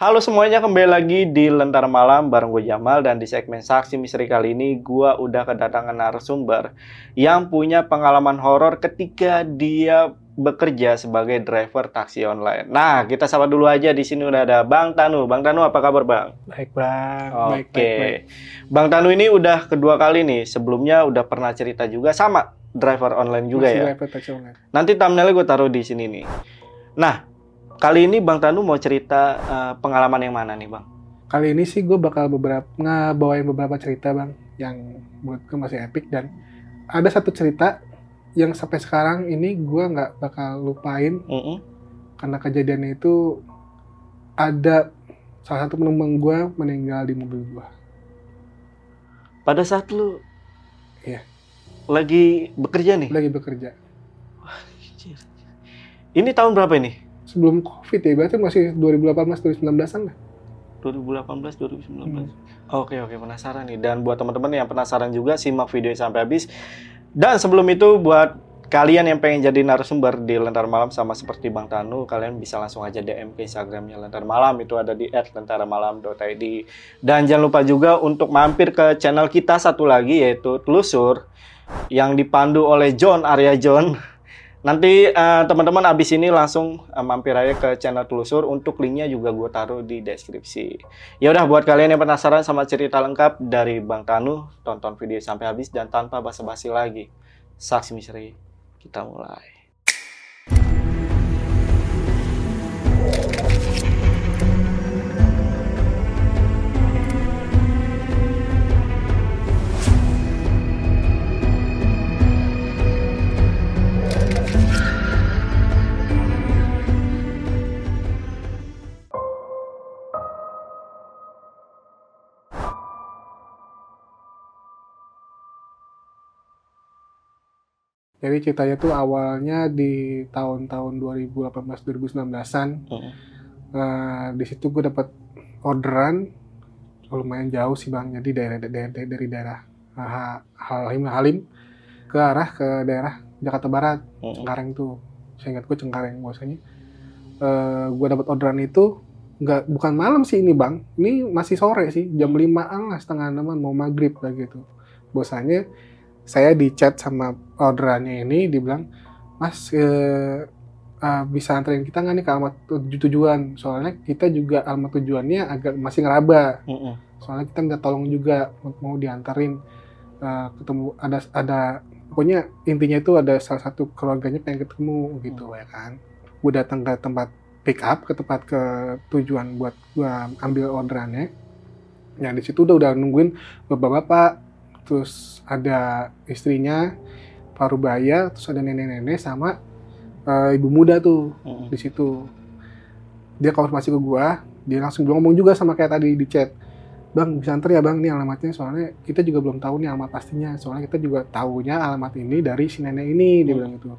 Halo semuanya, kembali lagi di Lentera Malam bareng gue Jamal dan di segmen Saksi Misteri kali ini gue udah kedatangan narasumber yang punya pengalaman horor ketika dia bekerja sebagai driver taksi online. Nah, kita sapa dulu aja di sini udah ada Bang Tanu. Bang Tanu apa kabar, Bang? Baik, Bang. Oke. Baik, baik, baik. Bang Tanu ini udah kedua kali nih. Sebelumnya udah pernah cerita juga sama driver online juga Masih ya. driver taksi online. Nanti thumbnailnya gue taruh di sini nih. Nah, kali ini Bang Tanu mau cerita eh, pengalaman yang mana nih, Bang? Kali ini sih gue bakal beberapa ngebawain beberapa cerita, Bang, yang buat gue masih epic dan ada satu cerita yang sampai sekarang ini gue nggak bakal lupain Mm-mm. karena kejadiannya itu ada salah satu penumpang gue meninggal di mobil gue. Pada saat lu Iya. lagi bekerja nih. Lagi bekerja. Ini tahun berapa ini? Sebelum COVID ya, berarti masih 2018-2019an lah. 2018 2019. Hmm. Oke oke penasaran nih dan buat teman-teman yang penasaran juga simak video sampai habis. Dan sebelum itu buat kalian yang pengen jadi narasumber di Lentar Malam sama seperti Bang Tanu, kalian bisa langsung aja DM ke Instagramnya Lentar Malam itu ada di @lentaramalam.id. Dan jangan lupa juga untuk mampir ke channel kita satu lagi yaitu Telusur yang dipandu oleh John Arya John. Nanti eh, teman-teman abis ini langsung eh, mampir aja ke channel Telusur untuk linknya juga gue taruh di deskripsi. Ya udah buat kalian yang penasaran sama cerita lengkap dari Bang Tanu, tonton video sampai habis dan tanpa basa-basi lagi. Saksi misteri, kita mulai. Jadi ceritanya tuh awalnya di tahun-tahun 2018-2019an Mm. Eh, di situ gue dapat orderan. Lumayan jauh sih bang. Jadi daerah, daerah, daerah- dari daerah Halim Halim ke arah ke daerah Jakarta Barat Mm. Cengkareng tuh. Saya ingat gue Cengkareng bahwasanya. Eh gue dapat orderan itu nggak bukan malam sih ini bang. Ini masih sore sih jam 5 lah setengah enaman mau maghrib lah gitu. Bosannya saya di chat sama orderannya ini dibilang mas eh, eh, bisa anterin kita nggak nih ke alamat tuju- tujuan? Soalnya kita juga alamat tujuannya agak masih ngeraba. Mm-mm. soalnya kita minta tolong juga mau diantarin eh, ketemu ada ada pokoknya intinya itu ada salah satu keluarganya pengen ketemu gitu ya kan. Gue datang ke tempat pick up ke tempat ke tujuan buat gue ambil orderannya. Nah di situ udah udah nungguin bapak-bapak terus ada istrinya parubaya terus ada nenek-nenek sama eh, ibu muda tuh Mm-mm. di situ. Dia konfirmasi ke gua dia langsung ngomong juga sama kayak tadi di chat. Bang bisa anter ya bang ini alamatnya? Soalnya kita juga belum tahu nih alamat pastinya. Soalnya kita juga tahunya alamat ini dari si nenek ini dia Hmm. bilang gitu.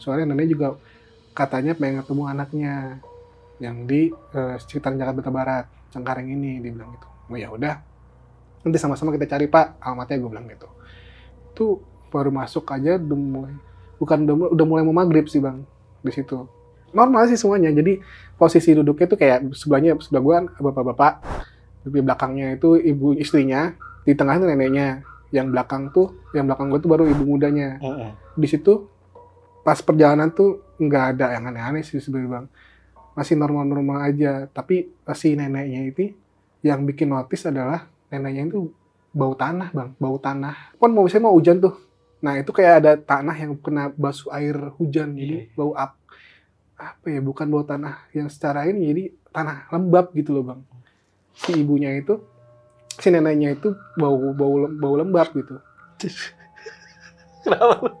Soalnya nenek juga katanya pengen ketemu anaknya yang di eh, sekitar Jakarta Barat Cengkareng ini dia bilang gitu. Oh ya udah nanti sama-sama kita cari pak. Alamatnya gue bilang gitu. Tuh baru masuk aja udah mulai bukan udah, mulai- udah mulai mau maghrib sih bang di situ. Normal sih semuanya. Jadi posisi duduknya tuh kayak sebelahnya sebelah gua kan bapak-bapak. Di belakangnya itu ibu istrinya di tengah itu neneknya. Yang belakang tuh yang belakang gua tuh baru ibu mudanya. Di situ pas perjalanan tuh nggak ada yang aneh-aneh sih sebenarnya bang. Masih normal-normal aja. Tapi si neneknya itu yang bikin notice adalah neneknya itu bau tanah bang bau tanah kan mau saya mau hujan tuh nah itu kayak ada tanah yang kena basuh air hujan jadi Iya. bau ap apa ya bukan bau tanah yang secara ini jadi tanah lembab gitu loh bang si ibunya itu si neneknya itu bau bau bau lembab gitu Kenapa lu?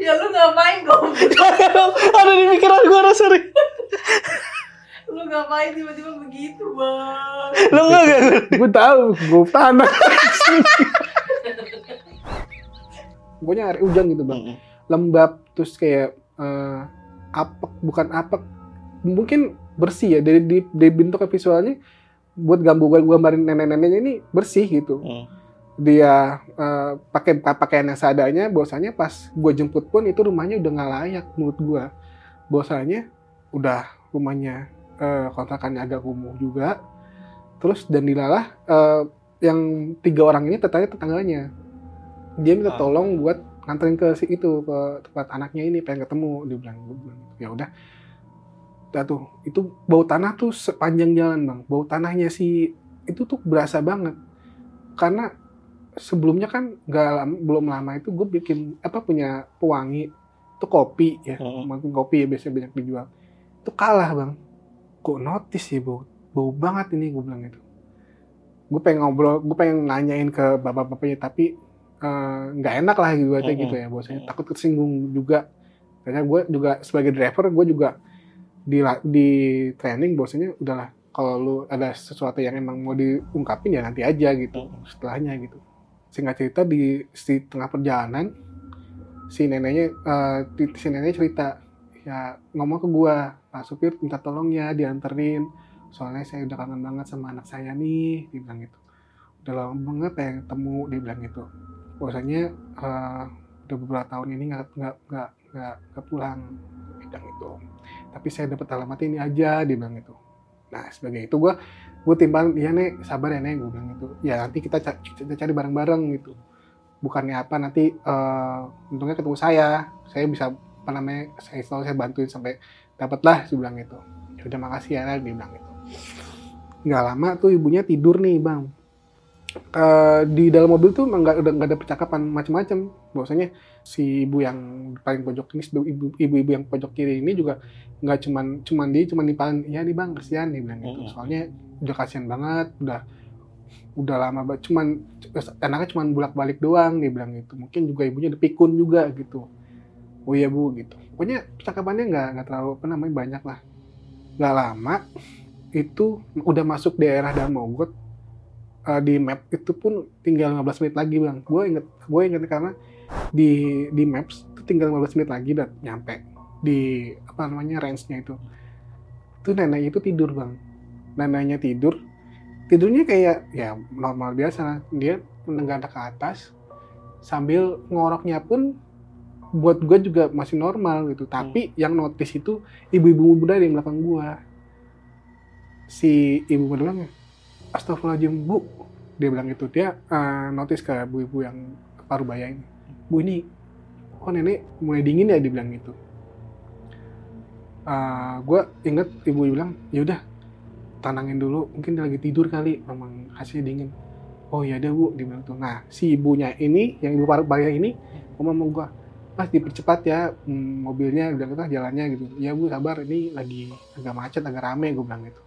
Ya lu ngapain goblok? Ada di pikiran gue rasa nih. Lu ngapain tiba-tiba begitu, Bang? Lu enggak enggak? gue tahu bau tanah pokoknya air hujan gitu bang lembab terus kayak eh, apek bukan apek mungkin bersih ya dari di, dari bentuk visualnya buat gambar gambarin nenek-neneknya ini bersih gitu Mm. dia eh, pakai pakaian yang seadanya bahwasanya pas gue jemput pun itu rumahnya udah nggak layak menurut gue bahwasanya udah rumahnya eh, kontrakannya agak kumuh juga. Terus dan dilalah eh, yang tiga orang ini tetangga tetangganya. Dia minta Ah. tolong buat nganterin ke si itu ke tempat anaknya ini pengen ketemu. Dia bilang bilang, ya udah. Udah tuh itu bau tanah tuh sepanjang jalan bang. Bau tanahnya si itu tuh berasa banget. Karena sebelumnya kan nggak belum lama itu gue bikin apa punya pewangi. Itu kopi ya mungkin kopi ya biasanya banyak dijual. Itu kalah bang kok notice ya bau bau banget ini gue bilang itu gue pengen ngobrol gue pengen nanyain ke bapak-bapaknya tapi eh, nggak enak lah gitu aja gitu ya bahwasanya takut kesinggung juga. Karena gue juga sebagai driver gue juga di di training bahwasanya udahlah kalau lu ada sesuatu yang emang mau diungkapin ya nanti aja gitu setelahnya gitu. Singkat cerita di, di tengah perjalanan si neneknya di- si nenek cerita ya ngomong ke gua pak supir minta tolong ya dianterin. Soalnya saya udah kangen banget sama anak saya nih dia bilang gitu. Udah lama banget pengen ketemu dia bilang gitu. Bahwasanya eh, udah beberapa tahun ini nggak nggak nggak nggak pulang dia bilang itu tapi saya dapat alamat ini aja dia bilang gitu. Nah sebagai itu gua gue timbang ya nek sabar ya nek gue bilang gitu. Ya nanti kita, ca- kita cari bareng-bareng gitu. Bukannya apa nanti eh, untungnya ketemu saya. Saya bisa apa namanya saya selalu saya bantuin sampai dapat lah dia bilang gitu. Ya udah makasih ya dia bilang gitu. Nggak lama tuh ibunya tidur nih bang. Eh, di dalam mobil tuh nggak udah nggak ada percakapan macam-macam bahwasanya si ibu yang paling pojok ini ibu ibu yang pojok kiri ini juga nggak cuman cuman dia cuman nimpalin ya nih bang kesian nih bilang gitu. Soalnya udah kasihan banget udah udah lama banget cuman anaknya cuman bolak balik doang dia bilang gitu. Mungkin juga ibunya dipikun juga gitu. Oh iya bu gitu pokoknya percakapannya nggak nggak terlalu apa namanya banyak lah. Nggak lama itu udah masuk daerah Damogot Eh, di map itu pun tinggal 15 menit lagi bang. Gue inget gue inget karena di di maps itu tinggal 15 menit lagi dan nyampe di apa namanya range-nya itu. Itu neneknya itu tidur bang. Neneknya tidur. Tidurnya kayak ya normal biasa. Dia menenggak ke atas sambil ngoroknya pun buat gue juga masih normal gitu. Tapi yang notice itu ibu-ibu muda di belakang gue si ibu bilang Astagfirullahaladzim bu. Dia bilang gitu. Dia eh, notice ke ibu-ibu yang paruh baya ini. Bu ini kok nenek mulai dingin ya? Dia bilang gitu. Gue inget ibu bilang ya udah tenangin dulu. Mungkin dia lagi tidur kali memang hasilnya dingin. Oh ya udah bu. Dia bilang tuh nah si ibunya ini yang ibu paruh baya ini ngomong sama gue mas dipercepat ya hmm, mobilnya bilang gitu jalannya gitu. Ya bu sabar ini lagi agak macet agak rame gue bilang gitu.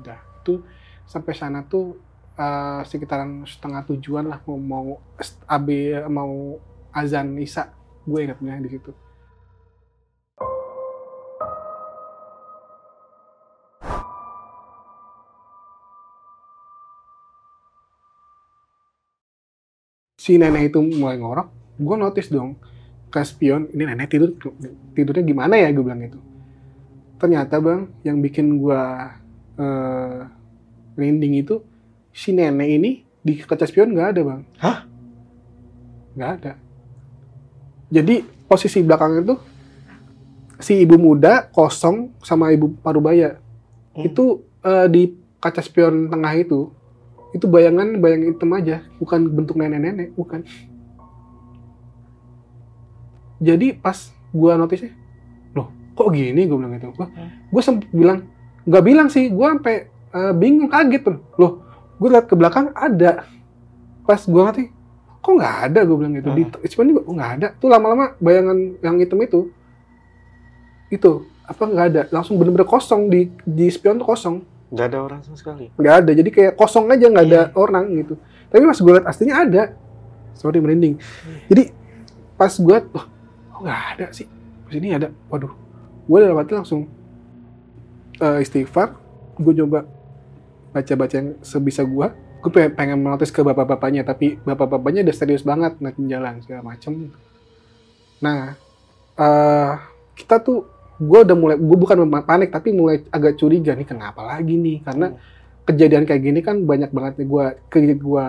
Udah itu sampai sana tuh eh, sekitaran setengah tujuan lah mau mau AB mau azan isya gue ingatnya di situ. Si nenek itu mulai ngorok gue notice dong ke spion ini nenek tidur tidurnya gimana ya gue bilang gitu. Ternyata bang yang bikin gue eh, merinding itu si nenek ini di kaca spion nggak ada bang. Hah? nggak ada. Jadi posisi belakang itu si ibu muda kosong sama ibu parubaya. Hmm. itu eh, di kaca spion tengah itu itu bayangan bayang hitam aja bukan bentuk nenek-nenek bukan jadi pas gua notice loh kok gini? Gue bilang gitu. Gua gue sempet bilang nggak bilang sih gue sampai eh, bingung kaget tuh. Loh gue liat ke belakang ada. Pas gue ngerti kok nggak ada? Gue bilang gitu. Di spion juga oh, nggak ada. Tuh lama-lama bayangan yang hitam itu itu apa nggak ada. Langsung bener-bener kosong. Di di spion tuh kosong. Nggak ada orang sama sekali. nggak ada. Jadi kayak kosong aja nggak ada Iya. orang gitu. Tapi pas gue liat aslinya ada. Sorry merinding. Jadi pas gue oh kok nggak ada sih? Pas ini ada. Waduh. Gue dalam hati langsung eh, istighfar. Gue coba baca-baca yang sebisa gue gue pengen, menotis ke bapak-bapaknya tapi bapak-bapaknya udah serius banget naikin jalan segala macem. Nah eh kita tuh gue udah mulai gue bukan panik tapi mulai agak curiga nih kenapa lagi nih? Karena kejadian kayak gini kan banyak banget nih gue ke gue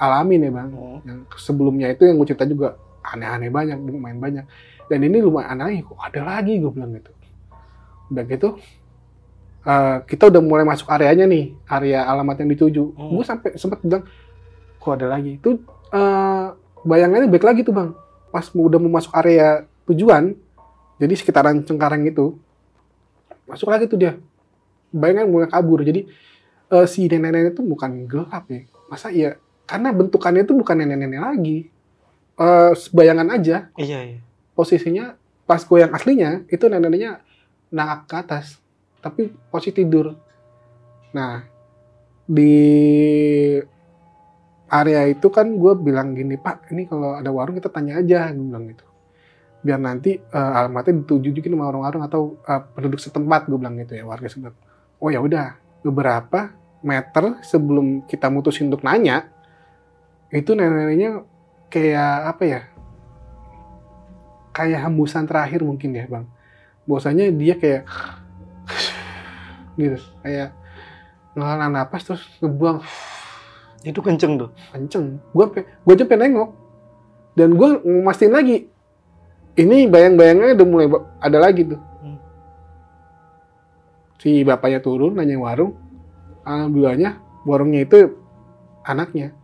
alamin ya bang. Hmm. yang sebelumnya itu yang gue cerita juga aneh-aneh banyak lumayan banyak. Dan ini lumayan aneh kok ada lagi gue bilang gitu. Udah gitu eh, kita udah mulai masuk areanya nih area alamat yang dituju. Hmm. gue sampai sempat bilang kok ada lagi? Itu eh, bayangannya baik lagi tuh bang. Pas udah mau masuk area tujuan jadi sekitaran Cengkareng itu masuk lagi tuh dia. Bayangan mulai kabur. Jadi eh, si nenek-nenek itu bukan gelap ya. Masa iya? Karena bentukannya itu bukan nenek-nenek lagi Eh, bayangan aja. Iya, iya. posisinya pas gue yang aslinya itu neneknya nangak ke atas tapi posisi tidur. Nah di area itu kan gue bilang gini pak ini kalau ada warung kita tanya aja gue bilang gitu. Biar nanti eh, alamatnya dituju juga sama warung-warung atau eh, penduduk setempat gue bilang gitu ya warga setempat. Oh ya udah beberapa meter sebelum kita mutusin untuk nanya itu nenek-neneknya kayak apa ya kayak hembusan terakhir mungkin ya bang. Bahwasanya dia kayak gitu kayak ngehala napas terus ngebuang. Itu kenceng tuh. kenceng. Gue gue aja pengen nengok. Dan gue mastiin lagi. Ini bayang-bayangnya udah mulai ada lagi tuh. Hmm. si bapaknya turun nanya warung. Alhamdulillahnya warungnya itu anaknya?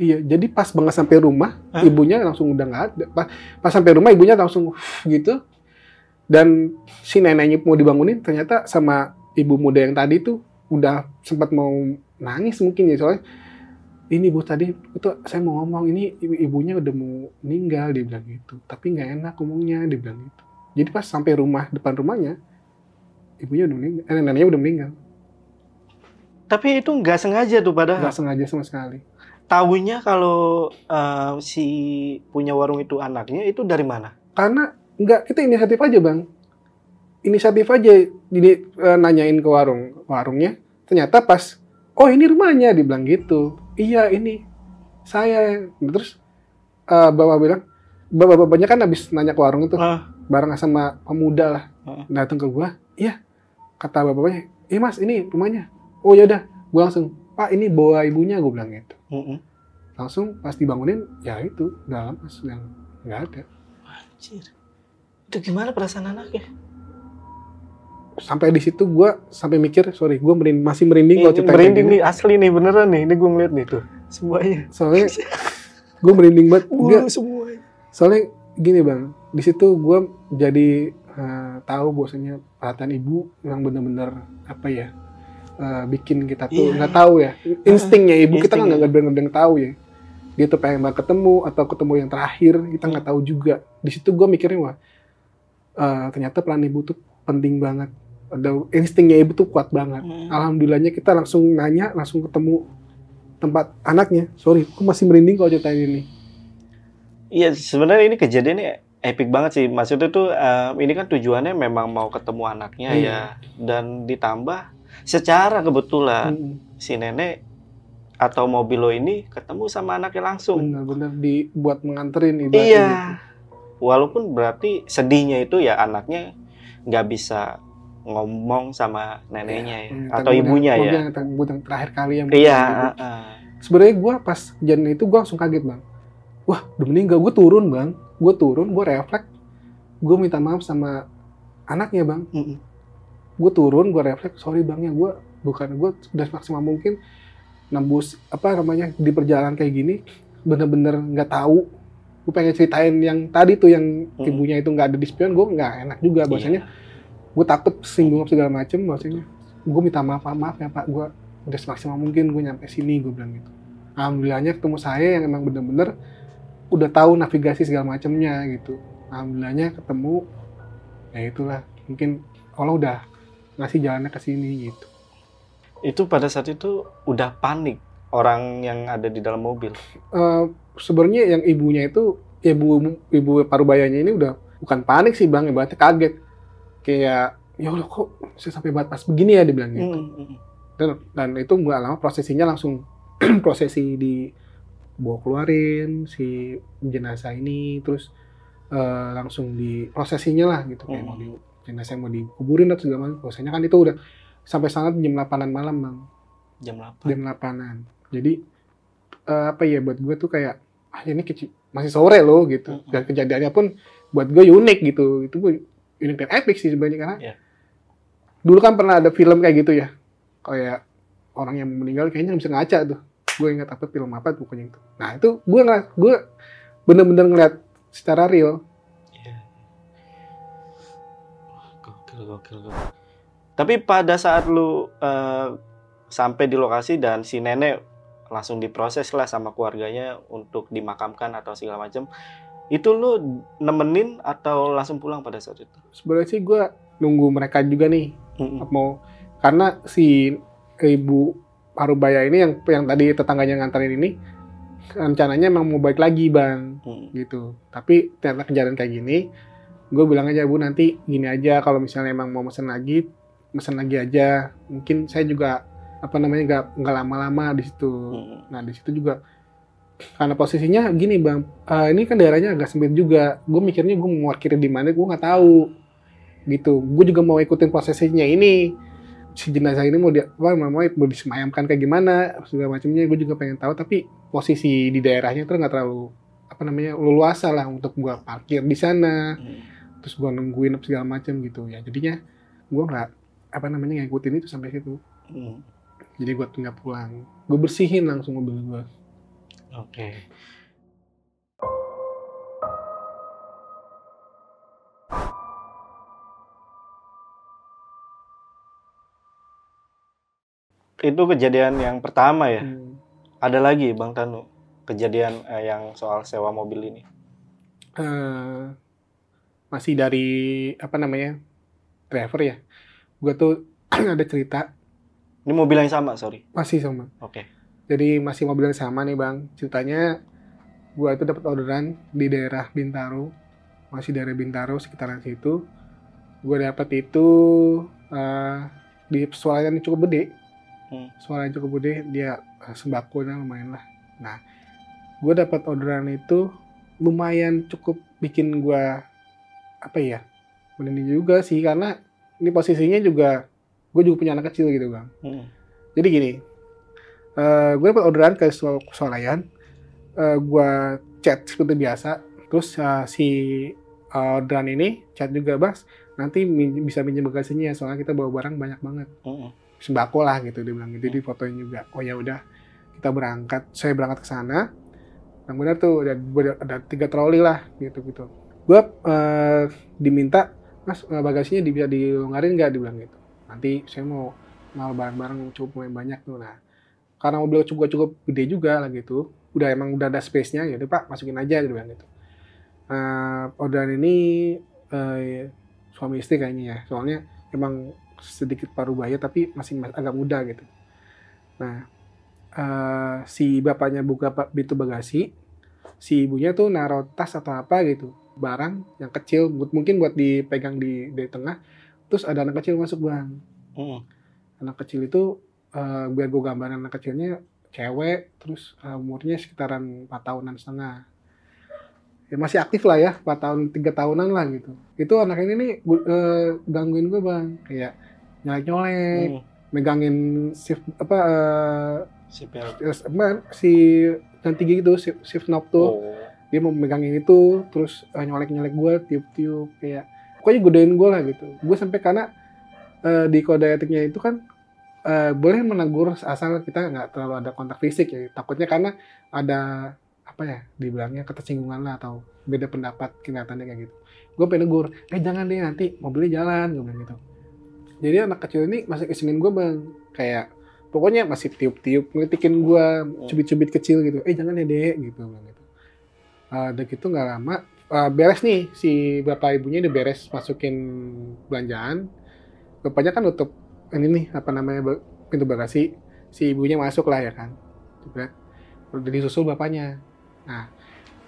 Iya jadi pas banget sampai rumah Hah? ibunya langsung udah nggak ada. Pas, pas sampai rumah ibunya langsung gitu. Dan si neneknya mau dibangunin ternyata sama ibu muda yang tadi tuh udah sempat mau nangis mungkin ya soalnya ini bu tadi itu saya mau ngomong ini ibu- ibunya udah mau meninggal dia bilang gitu. Tapi nggak enak ngomongnya dia bilang gitu. Jadi pas sampai rumah depan rumahnya ibunya udah meninggal eh, neneknya udah meninggal. Tapi itu nggak sengaja tuh padahal. nggak sengaja sama sekali Tahunya kalau eh, si punya warung itu anaknya itu dari mana? karena nggak kita inisiatif aja bang. Inisiatif aja jadi eh, nanyain ke warung warungnya. Ternyata pas oh ini rumahnya dibilang gitu. Iya ini saya. Terus eh, bapak bilang bapak-bapaknya kan habis nanya ke warung itu Ah. bareng sama pemuda lah Heeh. datang ke gua. Iya kata bapaknya. Iya mas ini rumahnya. Oh ya udah. Gua langsung pak ini bawa ibunya gua bilang gitu Mm-mm. langsung pas dibangunin ya itu dalam mas yang nggak ada Anjir. Itu gimana perasaan anaknya? sampai di situ gua sampai mikir sorry gua merin- masih merinding kalau Ini cerita merinding nih asli nih beneran nih. Ini gue ngeliat nih tuh. Semuanya. soalnya gue merinding banget Bulu semuanya. soalnya gini bang di situ gue jadi eh, tahu bahwasanya perhatian ibu yang bener-bener apa ya eh, bikin kita tuh Iya. nggak tahu ya instingnya ibu kita Instingnya. nggak bener-bener tahu ya dia tuh pengen banget ketemu atau ketemu yang terakhir kita nggak tahu juga di situ gue mikirnya wah eh, ternyata peran ibu tuh penting banget ada instingnya ibu tuh kuat banget Mm. alhamdulillahnya kita langsung nanya langsung ketemu tempat anaknya sorry aku masih merinding kalau ceritain ini Iya sebenarnya ini kejadiannya epic banget sih. Maksudnya tuh eh, ini kan tujuannya memang mau ketemu anaknya Iya. ya. Dan ditambah secara kebetulan Mm, si nenek atau mobil lo ini ketemu sama anaknya langsung. bener-bener dibuat menganterin ibaratnya Iya. gitu. Walaupun berarti sedihnya itu ya anaknya nggak bisa ngomong sama neneknya ya, Hmm, atau tapi ibunya ya. Yang, yang, terakhir kali yang Iya. ah, ah. Sebenarnya gue pas kejadian itu gue langsung kaget bang. Wah, udah meninggal. Gue turun bang. Gue turun, gue refleks. Gue minta maaf sama anaknya bang. Mm-mm. Gue turun, gue refleks. Sorry bang ya, gue bukan gue udah maksimal mungkin nembus apa namanya di perjalanan kayak gini bener-bener nggak tahu. Gue pengen ceritain yang tadi tuh yang Hmm. ibunya itu nggak ada di spion gue nggak enak juga bahasanya. Gue takut singgung segala macem bahwasanya gue minta maaf maaf ya pak gue udah semaksimal mungkin gue nyampe sini gue bilang gitu. Alhamdulillahnya ketemu saya yang emang bener-bener udah tahu navigasi segala macemnya gitu. Alhamdulillahnya ketemu ya itulah mungkin Allah udah ngasih jalannya ke sini gitu Itu pada saat itu udah panik orang yang ada di dalam mobil. Eh, sebenarnya yang ibunya itu ibu ibu parubayanya ini udah bukan panik sih bang ibaratnya kaget kayak ya Allah kok saya sampai batas begini ya dibilang gitu Mm-mm. dan, dan itu nggak lama prosesinya langsung prosesi di bawa keluarin si jenazah ini terus eh, langsung di prosesinya lah gitu kayak Hmm. mau di jenazah mau dikuburin atau segala macam prosesnya kan itu udah sampai sana jam 8 malam bang. Jam 8. jam 8an jadi eh, apa ya buat gue tuh kayak ah ini kecil masih sore loh gitu. Mm-mm. dan kejadiannya pun buat gue unik gitu. Itu gue unik dan epic sih sebenarnya karena Iya. dulu kan pernah ada film kayak gitu ya. Kayak orang yang meninggal kayaknya bisa ngaca tuh. Gue ingat apa film apa pokoknya itu. Nah itu gue ngeliat gue bener-bener ngeliat secara real Gokil, gokil, gokil. Tapi pada saat lu eh, sampai di lokasi dan si nenek langsung diproses lah sama keluarganya untuk dimakamkan atau segala macam, itu lu nemenin atau langsung pulang pada saat itu? sebenarnya sih gue nunggu mereka juga nih Mm-mm. mau karena si ibu Parubaya ini yang yang tadi tetangganya nganterin ini rencananya emang mau balik lagi bang Mm-mm. gitu tapi ternyata kejadian kayak gini gue bilang aja bu nanti gini aja kalau misalnya emang mau mesen lagi mesen lagi aja. Mungkin saya juga apa namanya nggak nggak lama-lama di situ. Mm-mm. nah di situ juga karena posisinya gini bang eh, ini kan daerahnya agak sempit juga. Gue mikirnya gue mau parkir di mana gue nggak tahu. Gitu. Gue juga mau ikutin prosesnya ini. Si jenazah ini mau dia apa mau mau disemayamkan kayak gimana segala macamnya gue juga pengen tahu. Tapi posisi di daerahnya tuh nggak terlalu apa namanya leluasa lah untuk gue parkir di sana. Mm. Terus gue nungguin apa segala macam gitu ya jadinya gue nggak apa namanya ngikutin itu sampai situ Mm. jadi gue tinggal pulang gue bersihin langsung mobil gue Oke. Itu kejadian yang pertama ya. Hmm. Ada lagi Bang Tanu kejadian eh, yang soal sewa mobil ini. eh, masih dari apa namanya driver ya. Gue tuh ada cerita. Ini mobil yang sama, sorry. masih sama. Oke. jadi masih mobil yang sama nih bang. Ceritanya gue itu dapat orderan di daerah Bintaro. Masih daerah Bintaro sekitaran situ. Gue dapat itu eh, di swalayan yang cukup gede. Hmm. swalayan yang cukup gede dia eh, sembako lumayan lah. Nah gue dapat orderan itu lumayan cukup bikin gue apa ya merinding juga sih karena ini posisinya juga gue juga punya anak kecil gitu bang Mm. jadi gini, eh gue dapat orderan ke Swal- Swalayan, eh gue chat seperti biasa, terus eh, si eh, orderan ini chat juga bas, nanti min- bisa minjem bagasinya soalnya kita bawa barang banyak banget, Mm. sembako lah gitu dia bilang gitu, di fotoin juga. Oh ya udah, kita berangkat, saya berangkat ke sana, yang benar tuh ada, ada tiga troli lah gitu gitu. Gue eh, diminta, mas eh, bagasinya bisa dilonggarin nggak dibilang gitu. Nanti saya mau mau barang-barang cukup lumayan banyak tuh. Nah, karena mobil cukup cukup gede juga lah gitu, udah emang udah ada space-nya ya udah Pak masukin aja gitu bilang gitu. Nah, orderan ini eh, suami istri kayaknya ya, soalnya emang sedikit paruh bahaya tapi masih mas- agak muda gitu. Nah, eh, si bapaknya buka pintu bagasi, si ibunya tuh naruh tas atau apa gitu, barang yang kecil, mungkin buat dipegang di dari tengah, terus ada anak kecil masuk bang Mm. anak kecil itu eh, biar gue gambaran anak kecilnya cewek terus eh, umurnya sekitaran 4 tahunan setengah ya masih aktif lah ya 4 tahun tiga tahunan lah gitu itu anak ini nih gu- eh, gangguin gue bang kayak nyolek nyolek Mm. megangin shift apa eh, apa, si yang tinggi itu shift, shift knob tuh Oh. Dia mau megangin itu terus nyolek nyolek gue tiup tiup kayak pokoknya godain gue lah gitu. Gue sampai karena eh, di kode etiknya itu kan eh, boleh menegur asal kita nggak terlalu ada kontak fisik ya. Takutnya karena ada apa ya dibilangnya ketersinggungan lah atau beda pendapat kelihatannya kayak gitu. Gue pengen negur eh jangan deh nanti mobilnya jalan gue bilang gitu. Jadi anak kecil ini masih kesingin gue bang. Kayak pokoknya masih tiup-tiup ngelitikin gue cubit-cubit kecil gitu. Eh jangan ya dek gitu bilang gitu Uh, udah gitu nggak lama uh, beres nih si bapak ibunya udah beres masukin belanjaan. Bapaknya kan nutup ini nih apa namanya pintu bagasi. Si ibunya masuk lah ya kan juga udah disusul bapaknya. Nah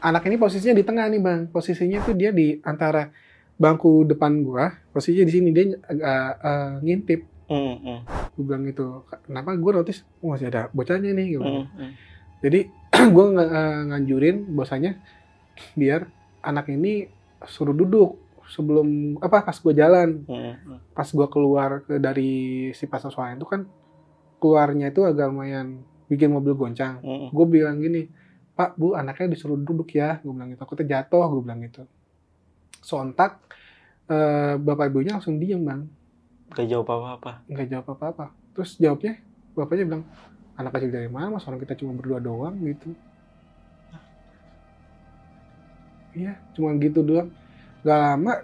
anak ini posisinya di tengah nih bang. Posisinya tuh dia di antara bangku depan gua posisinya di sini dia agak uh, ngintip. Mm, mm, gue bilang gitu kenapa gue notice oh, masih ada bocahnya nih gitu. mm, mm. Jadi gue nganjurin bahwasanya biar anak ini suruh duduk sebelum apa pas gue jalan, Mm, mm. pas gue keluar ke dari si pasar soalnya itu kan keluarnya itu agak lumayan bikin mobil goncang. Mm, mm. Gue bilang gini, Pak Bu anaknya disuruh duduk ya, gue bilang gitu. Takutnya jatuh, gue bilang gitu. Sontak eh, bapak ibunya langsung diem bang Gak jawab apa-apa. nggak jawab apa-apa terus jawabnya bapaknya bilang anak kecil dari mana mas orang kita cuma berdua doang gitu. Iya cuma gitu doang. Gak lama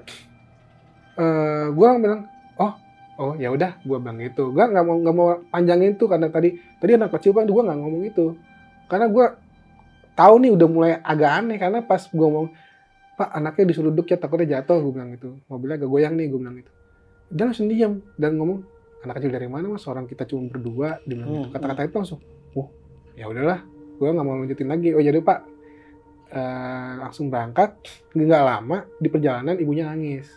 eh gue bilang oh oh ya udah gue bilang gitu. Gue nggak mau nggak mau panjangin tuh karena tadi tadi anak kecil bang gue nggak ngomong itu karena gue tahu nih udah mulai agak aneh karena pas gue ngomong pak anaknya disuruh duduk ya takutnya jatuh gue bilang gitu. Mobilnya agak goyang nih gue bilang gitu. Dia langsung diam dan ngomong anak kecil dari mana mas? Orang kita cuma berdua dia bilang gitu. Hmm, kata-kata itu langsung oh ya udahlah gue nggak mau lanjutin lagi. Oh jadi pak. Eh, langsung berangkat nggak lama di perjalanan ibunya nangis.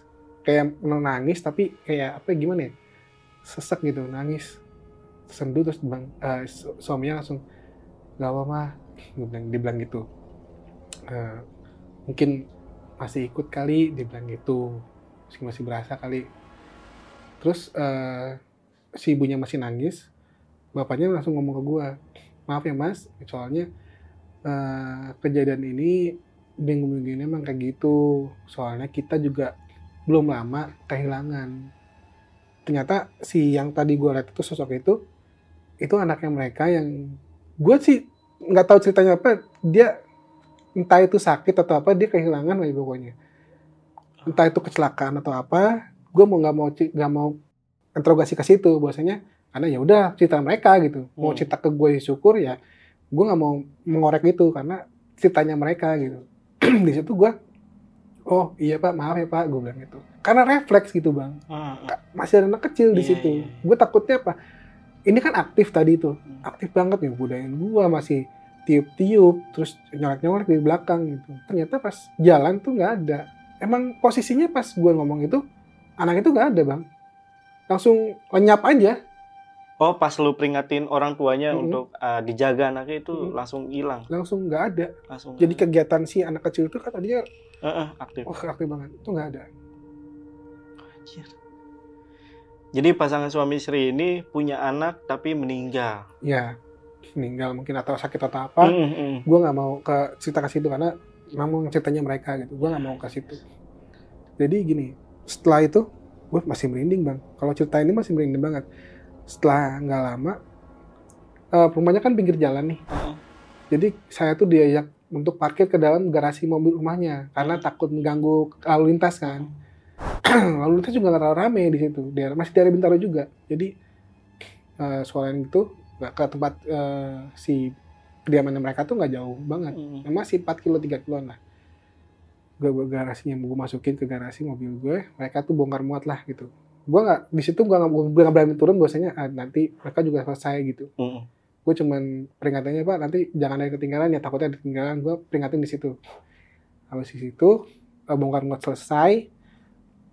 Kayak nangis tapi kayak apa ya, gimana ya? Sesek gitu nangis. Sendu terus bilang eh, su- suaminya langsung nggak apa mah dia bilang, dia bilang gitu. Eh, mungkin masih ikut kali dia bilang gitu. Masih masih berasa kali. Terus eh, si ibunya masih nangis bapaknya langsung ngomong ke gua maaf ya mas soalnya eh, kejadian ini minggu-minggu ini emang kayak gitu soalnya kita juga belum lama kehilangan. Ternyata si yang tadi gua lihat itu sosok itu itu anaknya mereka yang gue sih nggak tahu ceritanya apa dia entah itu sakit atau apa dia kehilangan aja pokoknya. Entah itu kecelakaan atau apa gue mau nggak mau nggak mau interogasi ke situ bahwasanya karena ya udah cerita mereka gitu. Mau Hmm. cerita ke gue syukur ya gue nggak mau mengorek itu karena ceritanya mereka gitu. Di situ gue oh iya pak maaf ya pak gue bilang gitu. Karena refleks gitu bang. Ah, ah. masih ada anak kecil di Iya, situ. iya, iya. gue takutnya apa? Ini kan aktif tadi tuh Hmm. aktif banget nih budayain gue masih tiup-tiup terus nyolek-nyolek di belakang gitu. Ternyata pas jalan tuh nggak ada. Emang posisinya pas gue ngomong itu anak itu nggak ada bang langsung lenyap aja Oh, pas lu peringatin orang tuanya Mm-mm. untuk ah, dijaga anaknya itu Mm-mm. langsung hilang, langsung nggak ada langsung. jadi kegiatan si anak kecil itu kan tadinya Ah, ah, aktif. wah aktif banget itu nggak ada Anjir. Jadi pasangan suami istri ini punya anak tapi meninggal. ya meninggal mungkin atau sakit atau apa Mm, mm. gue nggak mau ke cerita ke situ karena memang ceritanya mereka gitu gue nggak mau ke situ jadi gini setelah itu gue masih merinding bang. Kalau cerita ini masih merinding banget. Setelah nggak lama eh, rumahnya kan pinggir jalan nih. Jadi saya tuh diajak untuk parkir ke dalam garasi mobil rumahnya karena takut mengganggu lalu lintas kan. Lalu lintas juga nggak terlalu rame di situ. Daerah masih daerah Bintaro juga. Jadi eh, suara yang itu ke tempat eh, si kediamannya mereka tuh nggak jauh banget. Mm. masih 4 kilo 3 kilo lah garasinya gue masukin ke garasi mobil gue mereka tuh bongkar muat lah gitu. Gue nggak di situ gue nggak gue berani turun biasanya ah, nanti mereka juga selesai gitu. Mm. gue cuman peringatannya pak nanti jangan ada ketinggalan ya takutnya ada ketinggalan. Gue peringatin di situ. Habis di situ eh, bongkar muat selesai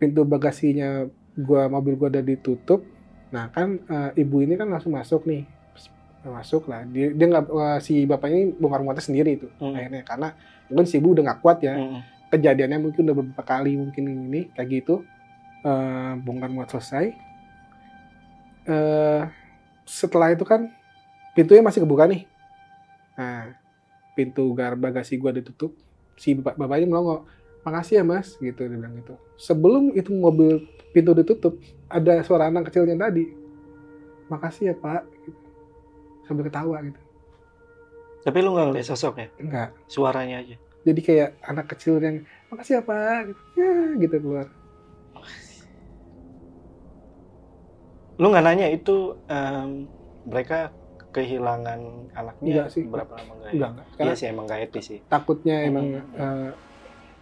pintu bagasinya gua mobil gua udah ditutup. Nah kan eh, ibu ini kan langsung masuk nih. Masuk lah. Dia dia nggak eh, si bapaknya ini bongkar muatnya sendiri itu Hmm. akhirnya karena mungkin si ibu udah nggak kuat ya. Mm. Kejadiannya mungkin udah beberapa kali mungkin ini kayak gitu. Eh bongkar muat selesai. Eh setelah itu kan pintunya masih kebuka nih. Nah pintu gar bagasi gua ditutup. Si bapak bapaknya melongo makasih ya mas gitu dia bilang gitu. Sebelum itu mobil pintu ditutup ada suara anak kecilnya tadi. Makasih ya pak gitu. sambil ketawa gitu. Tapi lu nggak ngeliat sosoknya, enggak suaranya aja. Jadi kayak anak kecil yang makasih ya pak gitu, ya, gitu keluar Lu nggak nanya itu em, mereka kehilangan anaknya Enggak sih. berapa lama nggak? ya? enggak enggak Iya karena sih emang nggak etis sih. takutnya Hmm. emang eh,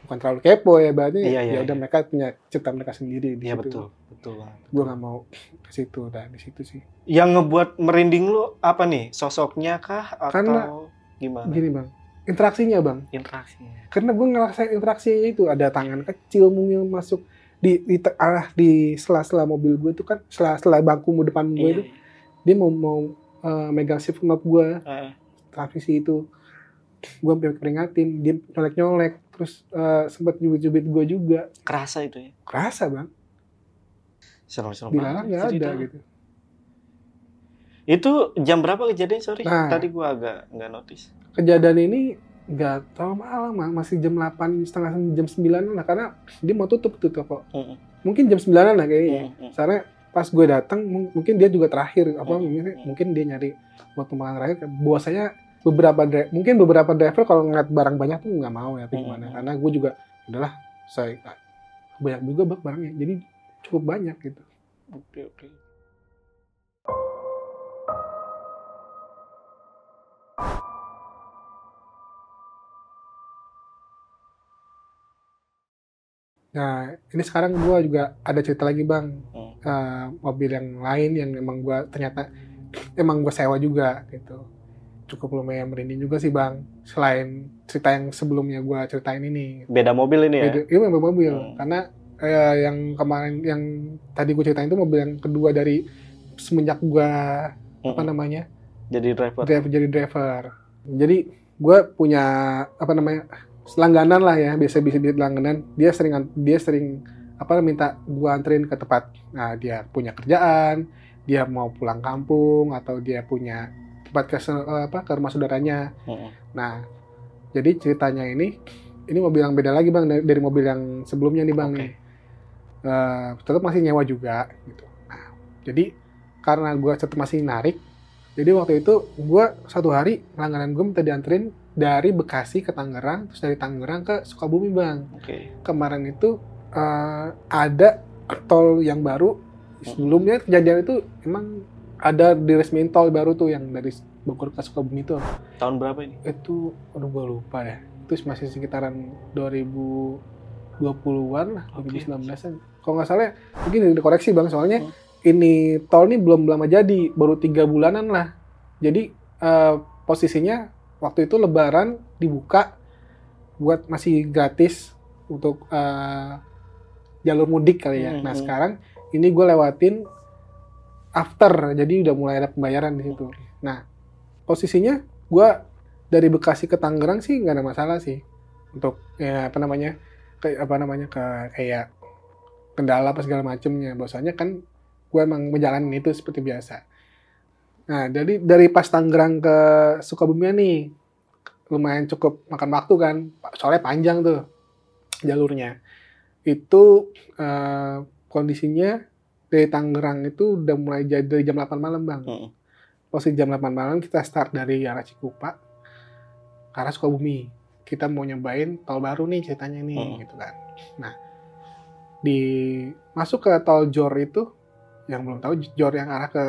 bukan terlalu kepo ya berarti Iya, iya, ya udah iya. mereka punya cerita mereka sendiri di Iya situ betul, betul banget. gue nggak mau ke situ dan di situ sih Yang ngebuat merinding lu apa nih? Sosoknya kah atau Karena- gimana? gini bang interaksinya bang Interaksinya. karena gue ngerasain interaksinya itu ada tangan kecil mungil masuk di di arah di sela-sela mobil gue itu kan sela-sela bangku depan gue Iya. itu dia mau mau eh, megang shift knob gue. Eh, transmisi itu gue sampai peringatin dia nyolek nyolek terus eh, sempat jubit-jubit gue juga kerasa itu ya. kerasa bang Serem-serem dilarang banget nggak ada cerita. gitu Itu jam berapa kejadian? Sorry, Nah. tadi gua agak nggak notice. Kejadian ini nggak terlalu malam masih jam 8 setengah jam 9 lah karena dia mau tutup tuh toko Mm-mm. mungkin jam 9 lah kayaknya Mm-mm. soalnya pas gue datang mung- mungkin dia juga terakhir apa Hmm. mungkin, mungkin dia nyari buat pembangunan terakhir bahwasanya beberapa mungkin beberapa driver kalau ngeliat barang banyak tuh nggak mau ya atau Hmm. gimana karena gue juga udahlah saya banyak juga barangnya jadi cukup banyak gitu Oke oke. Nah ini sekarang gue juga ada cerita lagi bang Hmm. Eh, mobil yang lain yang emang gue ternyata emang gue sewa juga gitu cukup lumayan merinding juga sih bang selain cerita yang sebelumnya gue ceritain ini Beda mobil ini ya. Beda- Iya mobil mobil Hmm. karena eh, yang kemarin yang tadi gue ceritain itu mobil yang kedua dari semenjak gue apa Mm-mm. namanya Jadi driver. driver jadi driver. Jadi gue punya apa namanya langganan lah ya biasa bisa bisa langganan. Dia sering dia sering apa minta gue anterin ke tempat. Nah dia punya kerjaan, dia mau pulang kampung atau dia punya tempat ke se- apa ke rumah saudaranya. Mm-mm. Nah, jadi ceritanya ini, ini mobil yang beda lagi bang dari, mobil yang sebelumnya nih bang Oke. nih. Eh, tetap masih nyewa juga gitu. Nah, jadi karena gue tetap masih narik, jadi waktu itu gue satu hari langganan gue minta dianterin dari Bekasi ke Tangerang, terus dari Tangerang ke Sukabumi bang. Oke. Kemarin itu eh, ada tol yang baru. Sebelumnya kejadian itu emang ada diresmiin tol baru tuh yang dari Bogor ke Sukabumi itu Tahun berapa ini? itu aduh gue lupa ya itu masih sekitaran 2020-an lah Oke. 2019-an kalau nggak salah mungkin dikoreksi bang soalnya Hmm. Ini tol ini belum lama jadi baru tiga bulanan lah. Jadi eh, posisinya waktu itu lebaran dibuka buat masih gratis untuk eh, jalur mudik kali ya. Hmm, nah hmm. sekarang ini gue lewatin after jadi udah mulai ada pembayaran di situ. Nah posisinya gue dari Bekasi ke Tangerang sih nggak ada masalah sih. Untuk ya apa namanya kayak apa namanya ke kayak kendala apa segala macemnya. Bahwasanya kan gue emang menjalani itu seperti biasa nah dari dari pas Tangerang ke Sukabumi nih lumayan cukup makan waktu kan soalnya panjang tuh jalurnya itu eh, kondisinya dari Tangerang itu udah mulai jadi dari jam 8 malam bang Mm-mm. posisi jam 8 malam kita start dari arah Cikupa ke arah Sukabumi. Kita mau nyobain tol baru nih ceritanya nih Hmm. gitu kan. Nah, di masuk ke tol Jor itu yang belum tahu Jor yang arah ke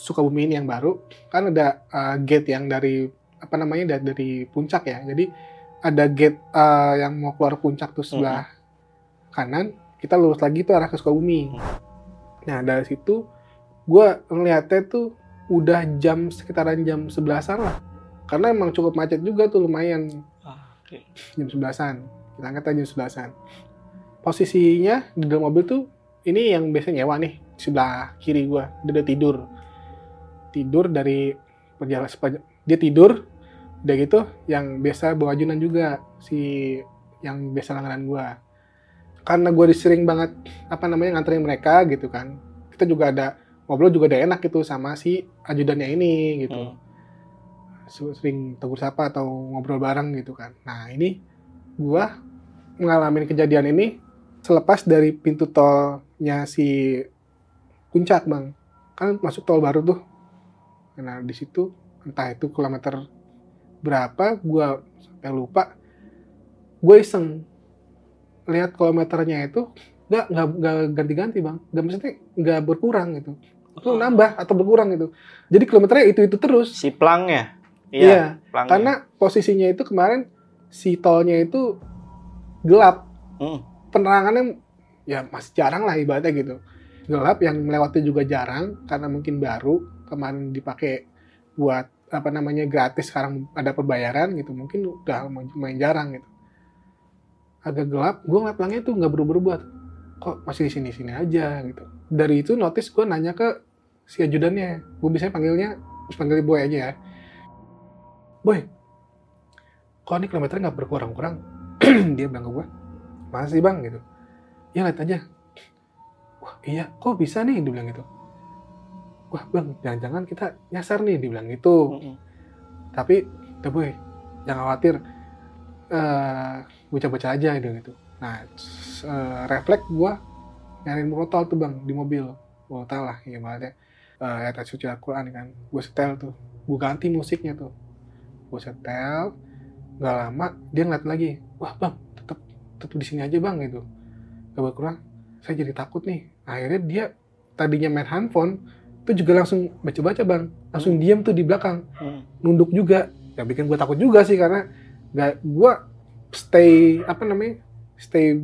Sukabumi ini yang baru kan ada uh, gate yang dari apa namanya dari, dari puncak ya. Jadi ada gate uh, yang mau keluar puncak tuh sebelah kanan, kita lurus lagi tuh arah ke Sukabumi. Nah, dari situ gue ngeliatnya tuh udah jam sekitaran jam 11-an lah. Karena emang cukup macet juga tuh lumayan Ah, Oke. jam 11-an. Kita angkat aja jam 11-an. Posisinya di dalam mobil tuh ini yang biasanya nyewa nih sebelah kiri gua. Dia udah tidur. Tidur dari perjalanan sepanjang dia tidur udah gitu yang biasa bawa ajunan juga si yang biasa langganan gua. Karena gua disering banget apa namanya nganterin mereka gitu kan. Kita juga ada ngobrol juga udah enak gitu sama si ajudannya ini gitu Hmm. sering tegur sapa atau ngobrol bareng gitu kan. Nah ini gua mengalami kejadian ini selepas dari pintu tolnya si puncak bang, kan masuk tol baru tuh. Nah di situ entah itu kilometer berapa, gua sampai lupa. Gue iseng lihat kilometernya itu nggak nggak ganti-ganti bang, nggak maksudnya nggak berkurang gitu. Itu nambah atau berkurang gitu. Jadi kilometernya itu itu terus. Si plangnya. Iya. Iya. plangnya. Karena posisinya itu kemarin si tolnya itu gelap, Mm. penerangannya ya masih jarang lah ibaratnya gitu. Gelap yang melewati juga jarang karena mungkin baru kemarin dipakai buat apa namanya gratis sekarang ada pembayaran gitu mungkin udah lumayan jarang gitu. Agak gelap, gue ngeliat pelangnya tuh nggak berubah-ubah. Kok masih di sini-sini aja gitu. Dari itu notice gue nanya ke si ajudannya, gue biasanya panggilnya panggil boy aja ya. Boy, kok ini kilometernya nggak berkurang-kurang? Dia bilang ke gue, masih bang gitu. Ya lihat aja. Iya, kok bisa nih? Dia bilang gitu. Wah bang, jangan-jangan kita nyasar nih, dia bilang gitu. Mm-mm. Tapi, udah boy, jangan khawatir. Eh gue baca-baca aja gitu gitu. Nah eh, refleks gue nyariin murotal tuh bang di mobil. Murotal lah gimana uh, ayat suci Al-Quran kan. Gue setel tuh. Gue ganti musiknya tuh. Gue setel nggak lama dia ngeliat lagi. Wah bang tetap tetap di sini aja bang gitu. Gak kurang saya jadi takut nih akhirnya dia tadinya main handphone itu juga langsung baca-baca bang. Langsung diam tuh di belakang. Hmm. nunduk juga. Ya bikin gue takut juga sih karena nggak gue stay apa namanya stay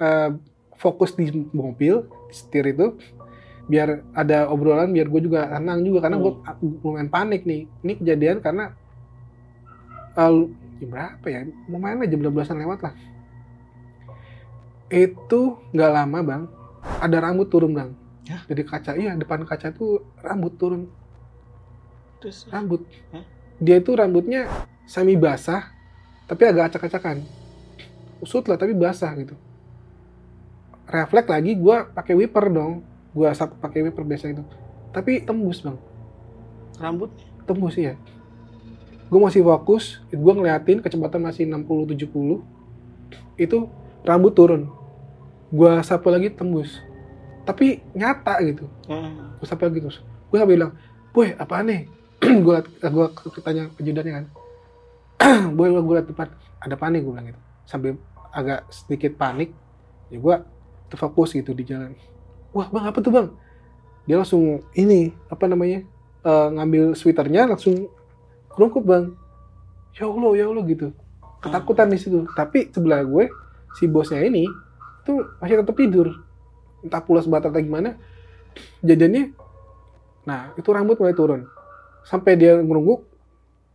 uh, fokus di mobil di setir itu biar ada obrolan biar gue juga tenang juga karena gue lumayan panik nih. Ini kejadian karena uh, jam berapa ya? Mau main aja jam 12an lewat lah. Itu nggak lama bang ada rambut turun bang Hah? dari kaca iya depan kaca tuh rambut turun Terus rambut. Hah? Dia itu rambutnya semi basah, tapi agak acak-acakan. Usut lah, tapi basah gitu. Refleks lagi, gue pakai wiper dong. Gue asap pakai wiper biasa itu. Tapi tembus bang, rambut tembus ya. Gue masih fokus, gue ngeliatin kecepatan masih 60-70. Itu rambut turun. Gue sapu lagi tembus. Tapi nyata gitu. Hmm. gue sampai gitu gue sampai bilang boy apa nih? Gue gue tanya pejudannya kan. Boy gue liat depan ada panik gue bilang gitu. Sambil agak sedikit panik ya gue terfokus gitu di jalan. Wah bang apa tuh bang? Dia langsung ini apa namanya eh, ngambil sweaternya langsung kerungkup bang ya allah ya allah gitu. Ketakutan di situ. Tapi sebelah gue si bosnya ini tuh masih tetap tidur. Entah pulas batal atau gimana jadinya nah itu rambut mulai turun. Sampai dia ngerungguk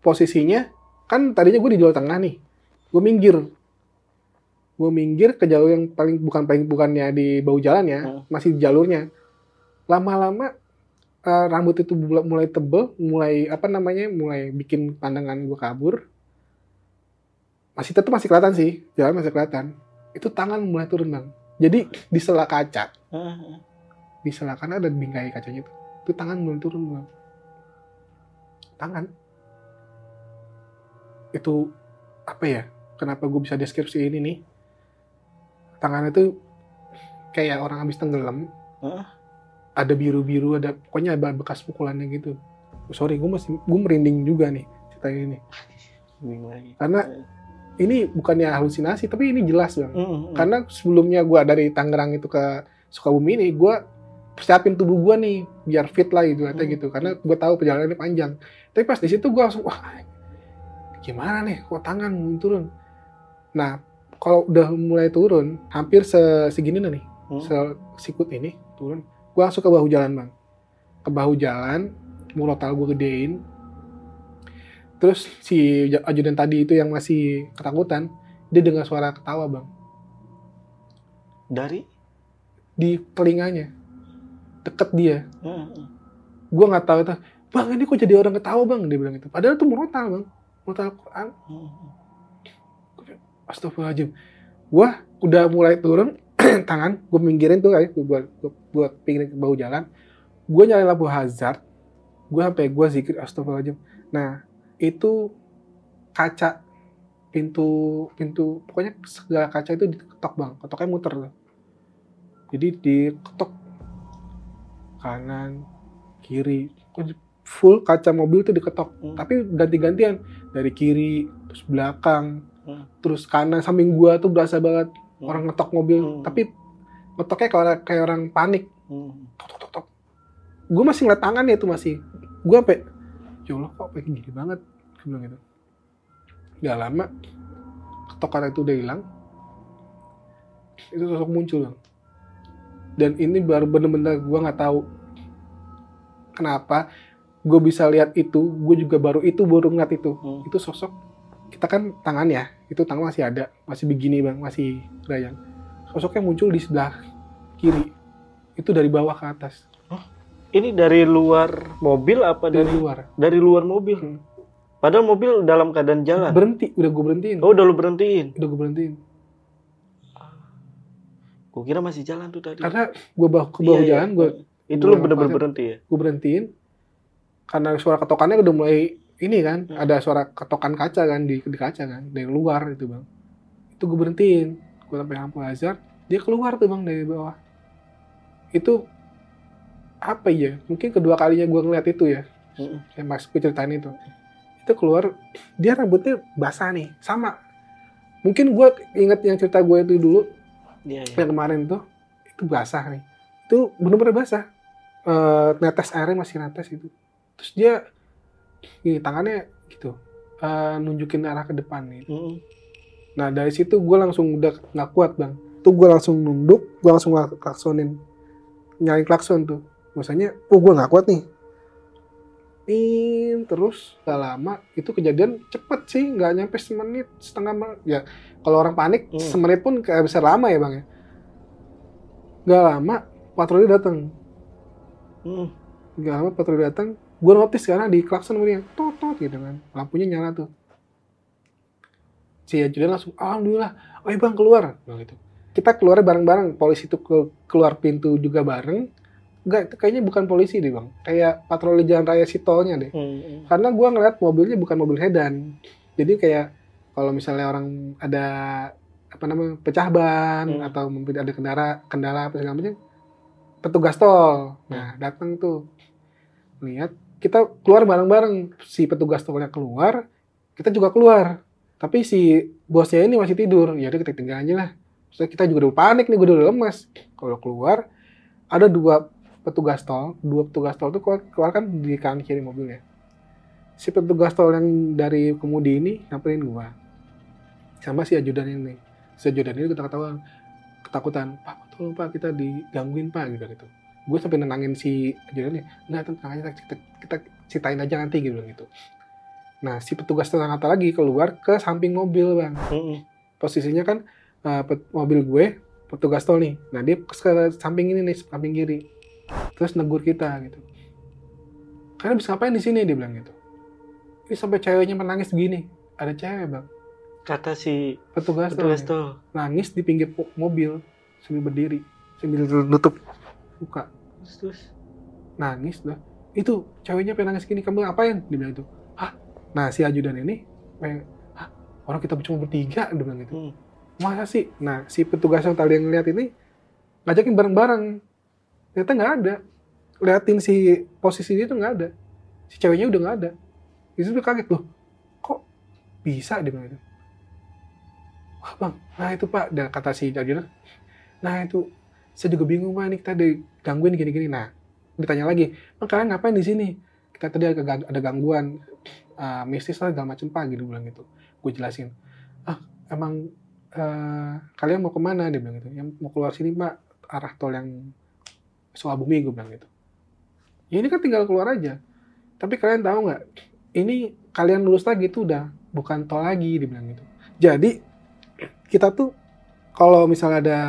posisinya kan tadinya gue di jalur tengah nih gue minggir. Gue minggir ke jalur yang paling bukan paling bukannya di bau jalan ya Hmm. masih di jalurnya. Lama-lama eh, rambut itu mulai tebel mulai apa namanya mulai bikin pandangan gue kabur. Masih tetap masih kelihatan sih jalan masih kelihatan itu tangan mulai turun bang. Jadi di sela kaca. Di sela kanan ada bingkai kacanya itu. Itu tangan belum turun bang. Tangan. Itu apa ya kenapa gue bisa deskripsi ini nih? Tangan itu kayak orang habis tenggelam. Hah? ada biru-biru ada pokoknya ada bekas pukulannya gitu. Sorry gue masih gue merinding juga nih cerita ini. Karena ini bukannya halusinasi tapi ini jelas bang. Hmm. karena sebelumnya gue dari Tangerang itu ke Sukabumi ini gue persiapin tubuh gue nih biar fit lah gitu Hmm. gitu. Karena gue tahu perjalanannya panjang. Tapi pas di situ gue langsung wah gimana nih? Kok tangan turun? Nah kalau udah mulai turun hampir se- segini nih Hmm. se- sikut ini turun. Gue langsung ke bahu jalan bang. Ke bahu jalan murotal gue gedein terus si ajudan tadi itu yang masih ketakutan dia dengar suara ketawa bang. Dari? Di telinganya. Deket dia. Hmm. gue nggak tahu itu. Bang ini kok jadi orang ketawa bang? Dia bilang itu padahal itu murotal bang. Murotal Quran. Hmm. Astagfirullahaladzim. Gue udah mulai turun tangan. Gue minggirin tuh kayak gue buat gue pinggirin ke bahu jalan. Gue nyalain lampu hazard. Gue sampai gue zikir Astagfirullahaladzim. Nah itu kaca pintu pintu pokoknya segala kaca itu diketok bang ketoknya muter tuh jadi diketok kanan kiri full kaca mobil itu diketok Hmm. tapi ganti-gantian dari kiri terus belakang Hmm. terus kanan samping gua tuh berasa banget Hmm. orang ngetok mobil Hmm. tapi ngetoknya kayak kayak orang panik Hmm. tok tok tok tok gue masih ngeliat tangannya itu masih gue sampai ya Allah kok kayak gini banget gue bilang gitu. Gak lama ketokan itu udah hilang. Itu sosok muncul dan ini baru bener-bener gue nggak tahu kenapa gue bisa lihat itu gue juga baru itu baru ngeliat itu. Hmm. itu sosok kita kan tangan ya itu tangan masih ada masih begini bang masih gayang sosoknya muncul di sebelah kiri itu dari bawah ke atas. Ini dari luar mobil apa dari dari luar. dari luar mobil? Hmm. Padahal mobil dalam keadaan jalan. berhenti udah gue berhentiin Oh, udah lu berhentiin. udah gue berhentiin Gue kira masih jalan tuh tadi. karena gue bawa ke bawah Iya, iya. jalan gue Itu lu bener-bener berhenti ya? gue berhentiin karena suara ketokannya udah mulai ini kan Hmm. ada suara ketokan kaca kan di di kaca kan dari luar itu bang itu gue berhentiin gue sampai lampu hazard dia keluar tuh bang dari bawah itu apa ya mungkin kedua kalinya gue ngeliat itu ya Mm-mm. yang mas gue ceritain itu itu keluar dia rambutnya basah nih sama. Mungkin gue inget yang cerita gue itu dulu Iya, iya. yang kemarin tuh itu basah nih. Itu bener-bener basah. Eh, netes airnya masih netes itu terus dia ini tangannya gitu eh, nunjukin arah ke depan nih. Mm-mm. nah dari situ gue langsung udah nggak kuat bang. Tuh gue langsung nunduk gue langsung lak- klaksonin nyari klakson tuh. Biasanya oh gue nggak kuat nih Tin, terus gak lama itu kejadian cepet sih nggak nyampe semenit setengah menit. Ya kalau orang panik Hmm. semenit pun kayak bisa lama ya bang ya? Nggak lama patroli datang Mm. nggak lama patroli datang gue notice karena di klakson kemudian tot tot gitu kan. Lampunya nyala tuh. Si ajudan langsung alhamdulillah. Oh iya bang keluar. Bilang gitu. Kita keluar bareng-bareng. Polisi itu ke- keluar pintu juga bareng enggak itu kayaknya bukan polisi deh bang. Kayak patroli jalan raya si tolnya deh. Mm-mm. karena gua ngeliat mobilnya bukan mobil sedan jadi kayak kalau misalnya orang ada apa namanya pecah ban Hmm. atau mungkin ada kendara kendala apa segala macam petugas tol. Nah datang tuh. Lihat kita keluar bareng-bareng. Si petugas tolnya keluar kita juga keluar. Tapi si bosnya ini masih tidur. Ya udah kita tinggal aja lah. Terus kita juga udah panik nih gue udah lemas. Kalau keluar ada dua petugas tol dua petugas tol tuh keluar, keluar kan di kanan kiri mobilnya si petugas tol yang dari kemudi ini nyamperin gua. Sama si ajudan ini. Si ajudan ini kita ketahuan ketakutan pak tolong pak kita digangguin pak gitu gitu. Gue sampai nenangin si ajudan ini nggak tenang aja kita, kita ceritain aja nanti gitu gitu. Nah si petugas tol yang lagi keluar ke samping mobil bang. Posisinya kan uh, pet- mobil gue petugas tol nih. Nah dia ke samping ini nih samping kiri terus negur kita gitu. Kalian bisa ngapain di sini? dia bilang gitu. Ini sampai ceweknya menangis begini. Ada cewek bang. Kata si petugas, petugas tuh. nangis di pinggir mobil sambil berdiri sambil nutup muka. Terus, terus. nangis dah. Itu ceweknya pengen nangis gini kamu ngapain? dia bilang itu hah? Nah si ajudan ini pengen hah? Orang kita cuma bertiga? dia bilang gitu. Mm. masa sih? Nah si petugas yang tadi yang ngeliat ini ngajakin bareng-bareng ternyata nggak ada. Liatin si posisi dia tuh nggak ada. Si ceweknya udah nggak ada. Itu tuh kaget loh kok bisa? Dia bilang gitu. Wah bang nah itu pak. Dan kata si ajudan nah itu saya juga bingung pak ini kita digangguin gini-gini. Nah ditanya lagi bang kalian ngapain di sini? Kita tadi ada, gang- ada gangguan uh, mistis lah segala macam pak gitu bilang gitu. Gue jelasin ah emang eh, kalian mau ke mana? Dia bilang gitu yang mau keluar sini pak arah tol yang Sukabumi gue bilang gitu. Ya ini kan tinggal keluar aja. Tapi kalian tahu nggak? Ini kalian lulus lagi itu udah bukan tol lagi dia bilang gitu. Jadi kita tuh kalau misalnya ada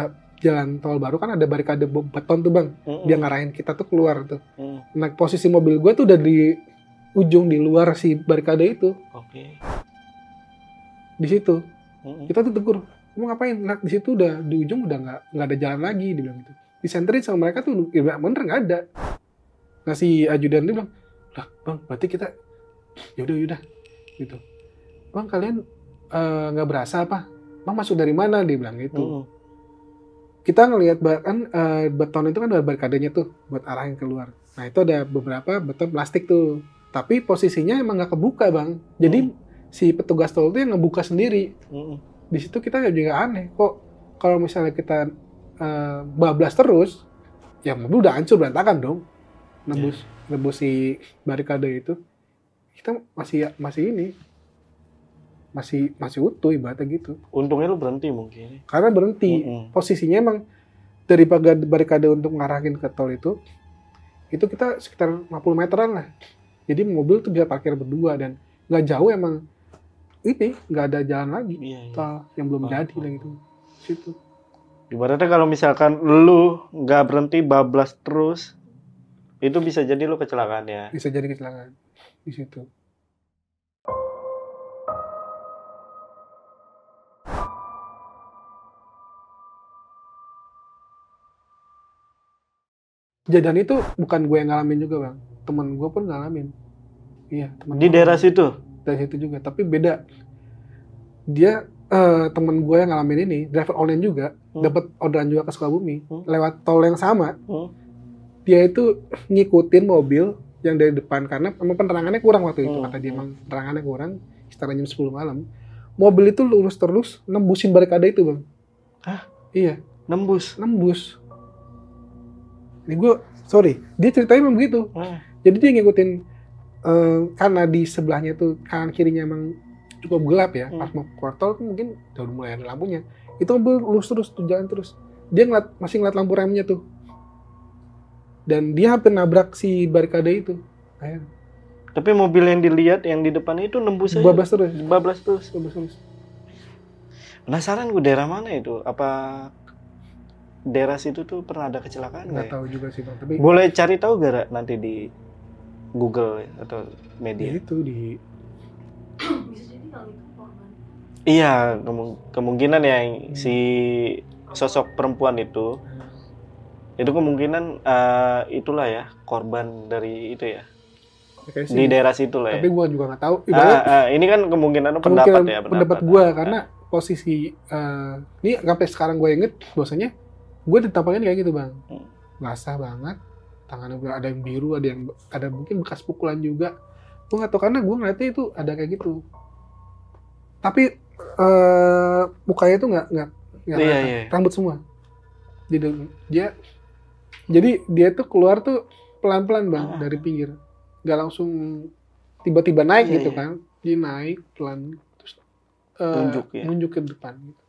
jalan tol baru kan ada barikade be- beton tuh bang. Mm-mm. dia ngarahin kita tuh keluar tuh. Mm. nah posisi mobil gue tuh udah di ujung di luar si barikade itu. Oke. di situ. Mm-mm. kita tuh tegur kamu ngapain? Nah di situ udah di ujung udah nggak nggak ada jalan lagi dia bilang gitu disenterin sama mereka tuh ya bener nggak ada. Nah si ajudan dia bilang lah bang berarti kita yaudah yaudah gitu. Bang kalian eh, nggak berasa apa? Bang masuk dari mana? Dia bilang gitu. Mm-mm. kita ngelihat ba- kan eh, beton itu kan ada barikadenya tuh buat arahin keluar. Nah itu ada beberapa beton plastik tuh. Tapi posisinya emang nggak kebuka bang. Jadi si petugas tol itu yang ngebuka sendiri. Mm-mm. di situ kita juga aneh kok kalau misalnya kita eh, bablas terus ya mobil udah hancur berantakan dong nebus nebus si barikade itu kita masih masih ini masih masih utuh ibaratnya gitu Untungnya lu berhenti mungkin. karena berhenti Mm-mm. posisinya emang dari barikade, barikade untuk ngarahin ke tol itu itu kita sekitar 50 meteran lah jadi mobil tuh bisa parkir berdua dan nggak jauh emang ini nggak ada jalan lagi Iya, iya. tol yang belum Oh, jadi oh. lah gitu situ Ibaratnya kalau misalkan lu nggak berhenti bablas terus, itu bisa jadi lu kecelakaan ya. bisa jadi kecelakaan di situ. Kejadian itu bukan gue yang ngalamin juga bang. Temen gue pun ngalamin. Iya teman Di daerah situ. dari situ juga tapi beda. Dia eh, temen gue yang ngalamin ini driver online juga Hmm. dapat orderan juga ke Sukabumi Hmm. lewat tol yang sama Hmm. dia itu ngikutin mobil yang dari depan karena emang penerangannya kurang waktu itu Hmm. kata dia emang penerangannya kurang sekitar jam 10 malam mobil itu lurus terus nembusin barikade itu bang Hah? iya Nembus. nembus ini gue sorry dia ceritanya memang begitu Ah. jadi dia ngikutin eh, karena di sebelahnya tuh kanan kirinya emang cukup gelap ya Hmm. pas mau keluar tol tuh mungkin udah mulai ada lampunya itu mobil lurus terus tuh jalan terus dia ngeliat masih ngeliat lampu remnya tuh dan dia hampir nabrak si barikade itu Akhirnya, Tapi mobil yang dilihat yang di depan itu nembus aja. bablas terus Bablas terus. bablas terus Penasaran gue daerah mana itu? Apa daerah situ tuh pernah ada kecelakaan nggak nggak ya? tahu juga sih bang tapi Boleh cari tahu gak nanti di Google atau ya media? itu di Itu korban. Iya, kemu- kemungkinan yang si sosok perempuan itu itu kemungkinan eh, itulah ya korban dari itu ya sih di daerah situ lah tapi ya. gua juga nggak tahu Ah, ibarat ah, ini kan kemungkinan pendapat kemungkinan ya pendapat pendapat. gue Ah, karena posisi eh, ini sampai sekarang gue inget bahwasanya gue ditampangin kayak gitu bang Hmm. basah banget tangannya ada yang biru ada yang ada mungkin bekas pukulan juga gue nggak tahu karena gue ngeliatnya itu ada kayak gitu tapi eh mukanya tuh nggak nggak nggak Iya, kelihatan. iya. rambut semua jadi dia jadi dia tuh keluar tuh pelan pelan bang Ah. dari pinggir nggak langsung tiba-tiba naik Iya, gitu iya. kan dia naik pelan terus eh, Nunjuk ya? nunjuk ke depan gitu.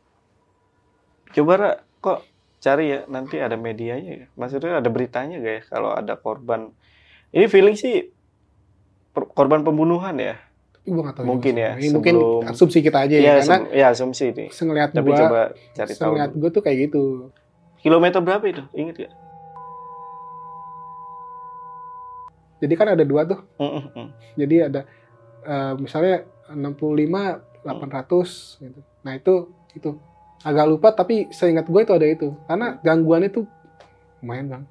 Coba Ra, kok cari ya nanti ada medianya ya. Maksudnya ada beritanya gak ya kalau ada korban. Ini feeling sih korban pembunuhan ya. Tapi gue nggak tahu Mungkin ya. Ini mungkin sebelum- asumsi kita aja ya Iya, karena ya asumsi ini. sengeliat Tapi gue coba cari tahu. sengeliat gue tuh kayak gitu Kilometer berapa itu? Ingat ya? jadi kan ada dua tuh Mm, mm, mm. jadi ada eh, misalnya 65 800 gitu nah itu itu agak lupa tapi seingat gue itu ada itu karena gangguannya tuh lumayan bang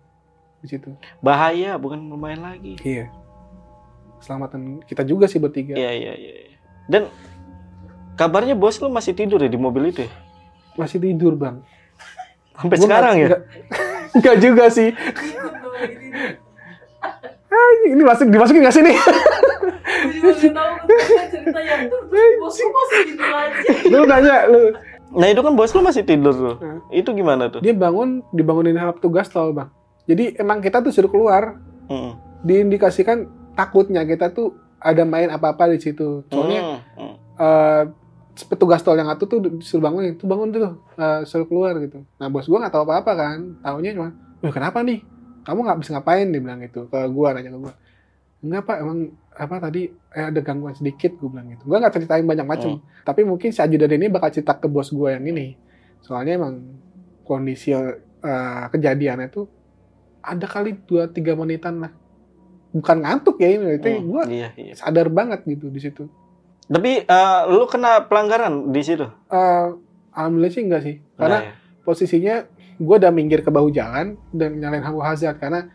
di situ Bahaya, bukan lumayan lagi. iya selamatan kita juga sih bertiga Iya, iya, iya. iya. Dan kabarnya bos lu masih tidur ya di mobil itu ya? masih tidur bang Sampai Gua sekarang ya? nggak- nggak juga sih Ikut dong ini masuk dimasukin nggak sih nih Gue juga nggak tahu kan cerita yang tuh terus bos lu nanya lu Nah itu kan bos lu masih tidur tuh. Hmm. Itu gimana tuh? dia bangun dibangunin sama petugas tol bang jadi emang kita tuh suruh keluar Mm, diindikasikan takutnya kita tuh ada main apa-apa di situ. Soalnya mm, mm. eh, petugas tol yang satu tuh disuruh bangun itu bangun tuh eh, suruh keluar gitu. Nah bos gua nggak tahu apa-apa kan taunya cuma Wah, kenapa nih? Kamu nggak bisa ngapain? Dia bilang gitu ke gua nanya ke gua. Enggak pak emang apa tadi eh, ada gangguan sedikit gua bilang gitu. Gua nggak ceritain banyak macam tapi mungkin si ajudan ini bakal cerita ke bos gua yang ini. Soalnya emang kondisi eh, kejadiannya tuh ada kali dua tiga menitan lah bukan ngantuk ya ini itu Mm, gua Iya, iya. sadar banget gitu di situ Tapi eh, lu kena pelanggaran di situ? Eh, alhamdulillah sih enggak sih karena Nah, ya. posisinya gue udah minggir ke bahu jalan dan nyalain lampu hazard karena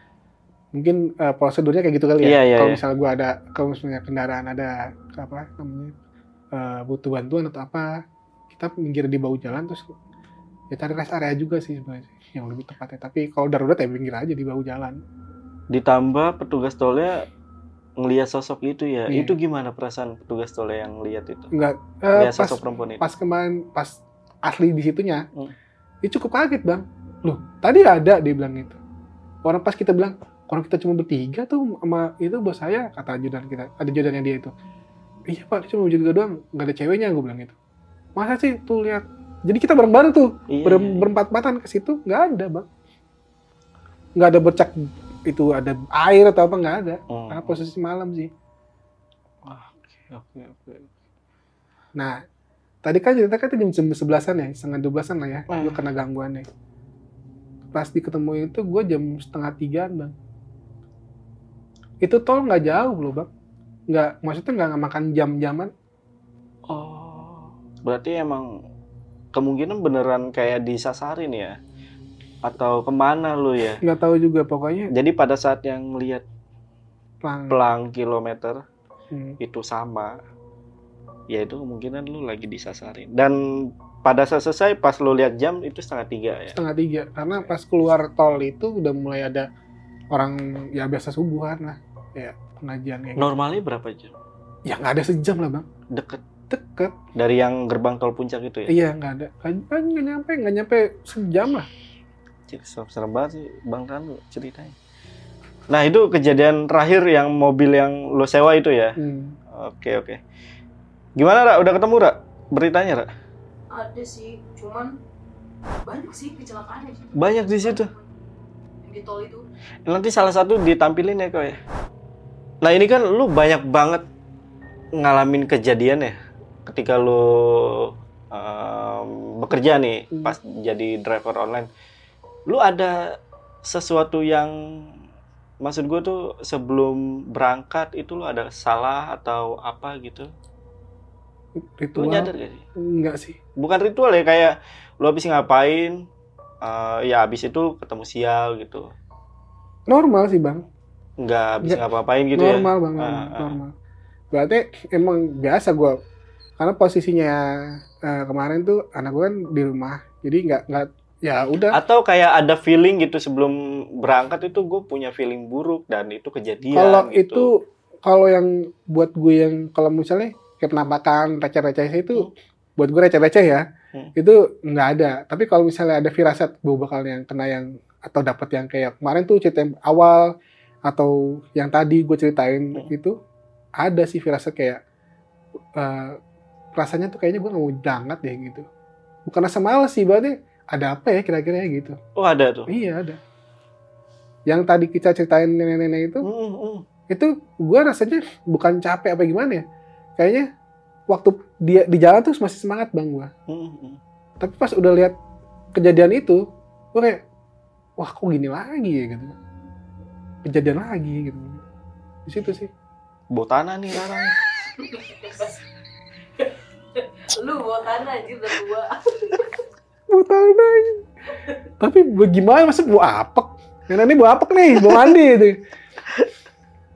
mungkin eh, prosedurnya kayak gitu kali ya Iya, iya, kalau iya. misalnya gue ada kalau misalnya kendaraan ada apa namanya eh, butuh bantuan atau apa kita minggir di bahu jalan terus ya cari rest area juga sih sebenarnya yang lebih tepatnya tapi kalau darurat ya minggir aja di bahu jalan Ditambah petugas tolnya ngelihat sosok itu ya. Iya. Itu gimana perasaan petugas tolnya yang lihat itu? enggak eh, Lihat pas sosok perempuan itu. pas kemarin pas asli di situnya Hmm. dia cukup kaget bang loh tadi ada dia bilang gitu orang pas kita bilang orang kita cuma bertiga tuh sama itu bos saya kata ajudan kita ada ajudannya dia itu iya pak cuma bertiga doang nggak ada ceweknya gue bilang gitu masa sih tuh lihat jadi kita bareng-bareng tuh Iya, ber- iya. berempat-empatan ke situ nggak ada bang nggak ada bercak itu ada air atau apa nggak ada Hmm. karena posisi malam sih Oke, oke. Nah, tadi kan cerita kan jam jam sebelasan ya, setengah dua belasan lah ya, Hmm. gue kena gangguannya. Pas diketemu itu gue jam setengah tigaan bang. Itu tol nggak jauh loh bang, nggak maksudnya nggak nggak makan jam-jaman. Oh, berarti emang kemungkinan beneran kayak disasarin ya? Atau ke mana lu ya? Nggak tahu juga pokoknya Jadi pada saat yang lihat pelang. pelang kilometer Hmm. itu sama. Ya itu kemungkinan lu lagi disasarin. Dan pada saat selesai pas lu lihat jam itu setengah tiga ya? Setengah tiga. Karena pas keluar tol itu udah mulai ada orang ya biasa subuhan lah. Ya pengajian kayak gitu. normalnya berapa jam? Ya nggak ada sejam lah bang. Deket. Deket. Dari yang gerbang tol puncak itu ya? Iya nggak ada. Kan kan nggak nyampe nggak nyampe sejam lah Cik, banget sih bang Tanu ceritanya nah itu kejadian terakhir yang mobil yang lo sewa itu ya Hmm. oke oke gimana Ra? udah ketemu Ra? beritanya Ra? Ada sih, cuman banyak sih kecelakaannya banyak di situ Yang di tol itu. nanti salah satu ditampilin ya kok ya nah ini kan lu banyak banget ngalamin kejadian ya ketika lu em, bekerja nih Hmm. pas jadi driver online lu ada sesuatu yang maksud gue tuh sebelum berangkat itu lu ada salah atau apa gitu? Lu ritual? nyadar gak sih? Enggak sih. Bukan ritual ya kayak lu habis ngapain eh, ya habis itu ketemu sial gitu. Normal sih bang. Nggak habis ngapa-ngapain gitu ya? Normal bang normal, ah. normal. berarti emang biasa gue karena posisinya eh, kemarin tuh anak gue kan di rumah. Jadi nggak nggak ya udah atau kayak ada feeling gitu sebelum berangkat itu gue punya feeling buruk dan itu kejadian kalau gitu. itu kalau yang buat gue yang kalau misalnya kayak penampakan receh-receh itu buat gue receh-receh ya Hmm. itu nggak ada tapi kalau misalnya ada firasat gue bakal yang kena yang atau dapat yang kayak kemarin tuh cerita yang awal atau yang tadi gue ceritain Hmm. itu ada sih firasat kayak eh, rasanya tuh kayaknya gue nggak mau berangkat deh gitu bukan rasa malas sih berarti ada apa ya kira-kira ya gitu? Oh ada tuh. Iya ada. Yang tadi kita ceritain nenek-nenek itu Hmm, hmm. itu gue rasanya bukan capek apa gimana ya. Kayaknya waktu dia di jalan tuh masih semangat bang gue Hmm, hmm. tapi pas udah lihat kejadian itu gue kayak wah kok gini lagi ya? gitu. Kejadian lagi gitu. Di situ sih. Botana nih sekarang Lu bawa tanah aja udah mau tanah tapi bagaimana masa bawa apek? Nenek ini bawa apek nih bawa mandi itu.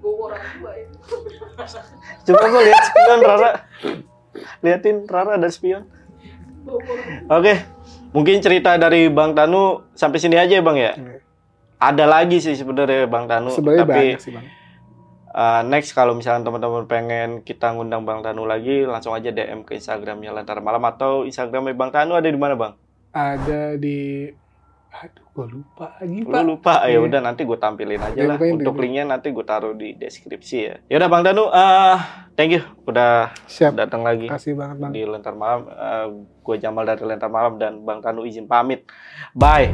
Bawa orang tua itu. coba gue lihat spion Rara. Liatin Rara ada spion. Oke mungkin cerita dari Bang Tanu sampai sini aja ya Bang ya? Iya. ada lagi sih sebenarnya Bang Tanu sebenarnya tapi banyak sih bang. Uh, next kalau misalnya teman-teman pengen kita ngundang Bang Tanu lagi, langsung aja DM ke Instagramnya Lantar Malam atau Instagramnya Bang Tanu ada di mana Bang? Ada di aduh gue lupa lagi Lu pak lupa ya Iya. udah nanti gue tampilin aja Iya, lah. Untuk linknya nanti gue taruh di deskripsi ya. Ya udah Bang Tanu, uh, thank you udah siap datang lagi kasih banget bang di Lentar Malam. Uh, gue Jamal dari Lentar Malam dan Bang Tanu izin pamit. Bye.